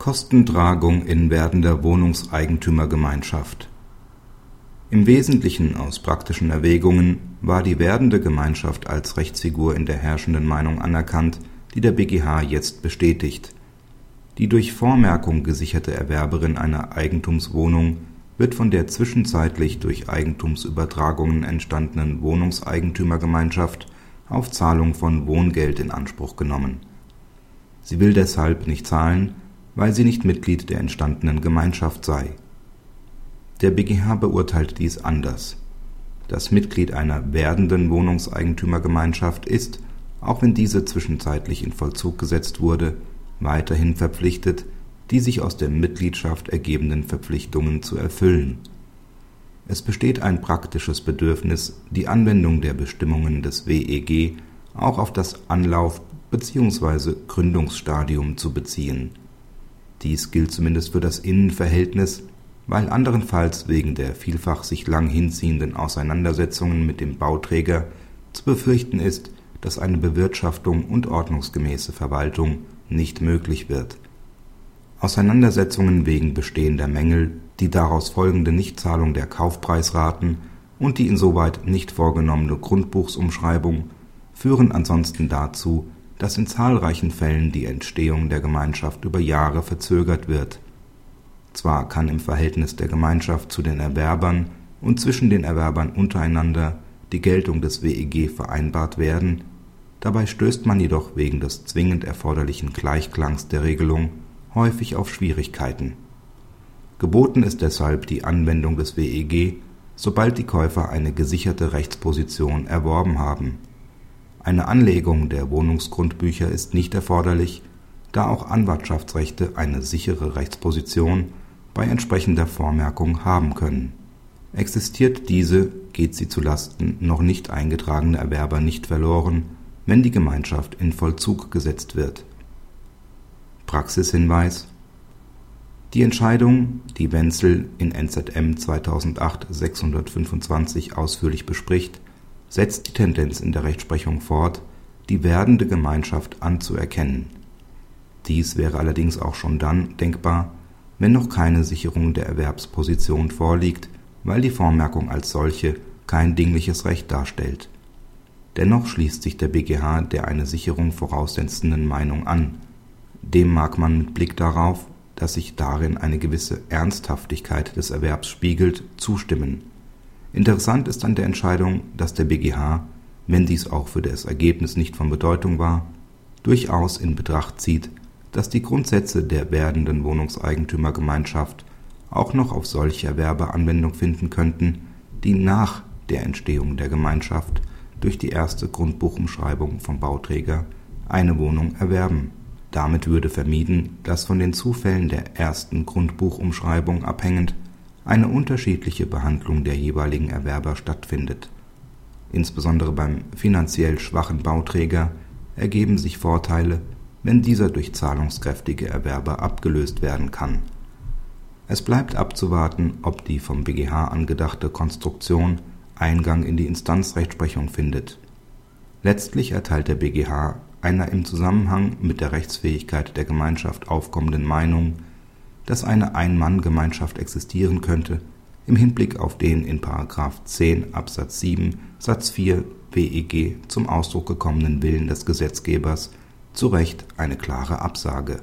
Kostentragung in werdender Wohnungseigentümergemeinschaft Im Wesentlichen aus praktischen Erwägungen war die werdende Gemeinschaft als Rechtsfigur in der herrschenden Meinung anerkannt, die der BGH jetzt bestätigt. Die durch Vormerkung gesicherte Erwerberin einer Eigentumswohnung wird von der zwischenzeitlich durch Eigentumsübertragungen entstandenen Wohnungseigentümergemeinschaft auf Zahlung von Wohngeld in Anspruch genommen. Sie will deshalb nicht zahlen weil sie nicht Mitglied der entstandenen Gemeinschaft sei. Der BGH beurteilt dies anders. Das Mitglied einer werdenden Wohnungseigentümergemeinschaft ist, auch wenn diese zwischenzeitlich in Vollzug gesetzt wurde, weiterhin verpflichtet, die sich aus der Mitgliedschaft ergebenden Verpflichtungen zu erfüllen. Es besteht ein praktisches Bedürfnis, die Anwendung der Bestimmungen des WEG auch auf das Anlauf bzw. Gründungsstadium zu beziehen dies gilt zumindest für das Innenverhältnis, weil anderenfalls wegen der vielfach sich lang hinziehenden Auseinandersetzungen mit dem Bauträger zu befürchten ist, dass eine Bewirtschaftung und ordnungsgemäße Verwaltung nicht möglich wird. Auseinandersetzungen wegen bestehender Mängel, die daraus folgende Nichtzahlung der Kaufpreisraten und die insoweit nicht vorgenommene Grundbuchsumschreibung führen ansonsten dazu dass in zahlreichen Fällen die Entstehung der Gemeinschaft über Jahre verzögert wird. Zwar kann im Verhältnis der Gemeinschaft zu den Erwerbern und zwischen den Erwerbern untereinander die Geltung des WEG vereinbart werden, dabei stößt man jedoch wegen des zwingend erforderlichen Gleichklangs der Regelung häufig auf Schwierigkeiten. Geboten ist deshalb die Anwendung des WEG, sobald die Käufer eine gesicherte Rechtsposition erworben haben eine Anlegung der Wohnungsgrundbücher ist nicht erforderlich, da auch Anwartschaftsrechte eine sichere Rechtsposition bei entsprechender Vormerkung haben können. Existiert diese, geht sie zu Lasten noch nicht eingetragener Erwerber nicht verloren, wenn die Gemeinschaft in Vollzug gesetzt wird. Praxishinweis Die Entscheidung, die Wenzel in NZM 2008-625 ausführlich bespricht setzt die Tendenz in der Rechtsprechung fort, die werdende Gemeinschaft anzuerkennen. Dies wäre allerdings auch schon dann denkbar, wenn noch keine Sicherung der Erwerbsposition vorliegt, weil die Vormerkung als solche kein dingliches Recht darstellt. Dennoch schließt sich der BGH der eine Sicherung voraussetzenden Meinung an. Dem mag man mit Blick darauf, dass sich darin eine gewisse Ernsthaftigkeit des Erwerbs spiegelt, zustimmen Interessant ist an der Entscheidung, dass der BGH, wenn dies auch für das Ergebnis nicht von Bedeutung war, durchaus in Betracht zieht, dass die Grundsätze der werdenden Wohnungseigentümergemeinschaft auch noch auf solche Erwerber Anwendung finden könnten, die nach der Entstehung der Gemeinschaft durch die erste Grundbuchumschreibung vom Bauträger eine Wohnung erwerben. Damit würde vermieden, dass von den Zufällen der ersten Grundbuchumschreibung abhängend eine unterschiedliche Behandlung der jeweiligen Erwerber stattfindet. Insbesondere beim finanziell schwachen Bauträger ergeben sich Vorteile, wenn dieser durch zahlungskräftige Erwerber abgelöst werden kann. Es bleibt abzuwarten, ob die vom BGH angedachte Konstruktion Eingang in die Instanzrechtsprechung findet. Letztlich erteilt der BGH einer im Zusammenhang mit der Rechtsfähigkeit der Gemeinschaft aufkommenden Meinung dass eine Ein-Mann-Gemeinschaft existieren könnte, im Hinblick auf den in § 10 Absatz 7 Satz 4 WEG zum Ausdruck gekommenen Willen des Gesetzgebers zu Recht eine klare Absage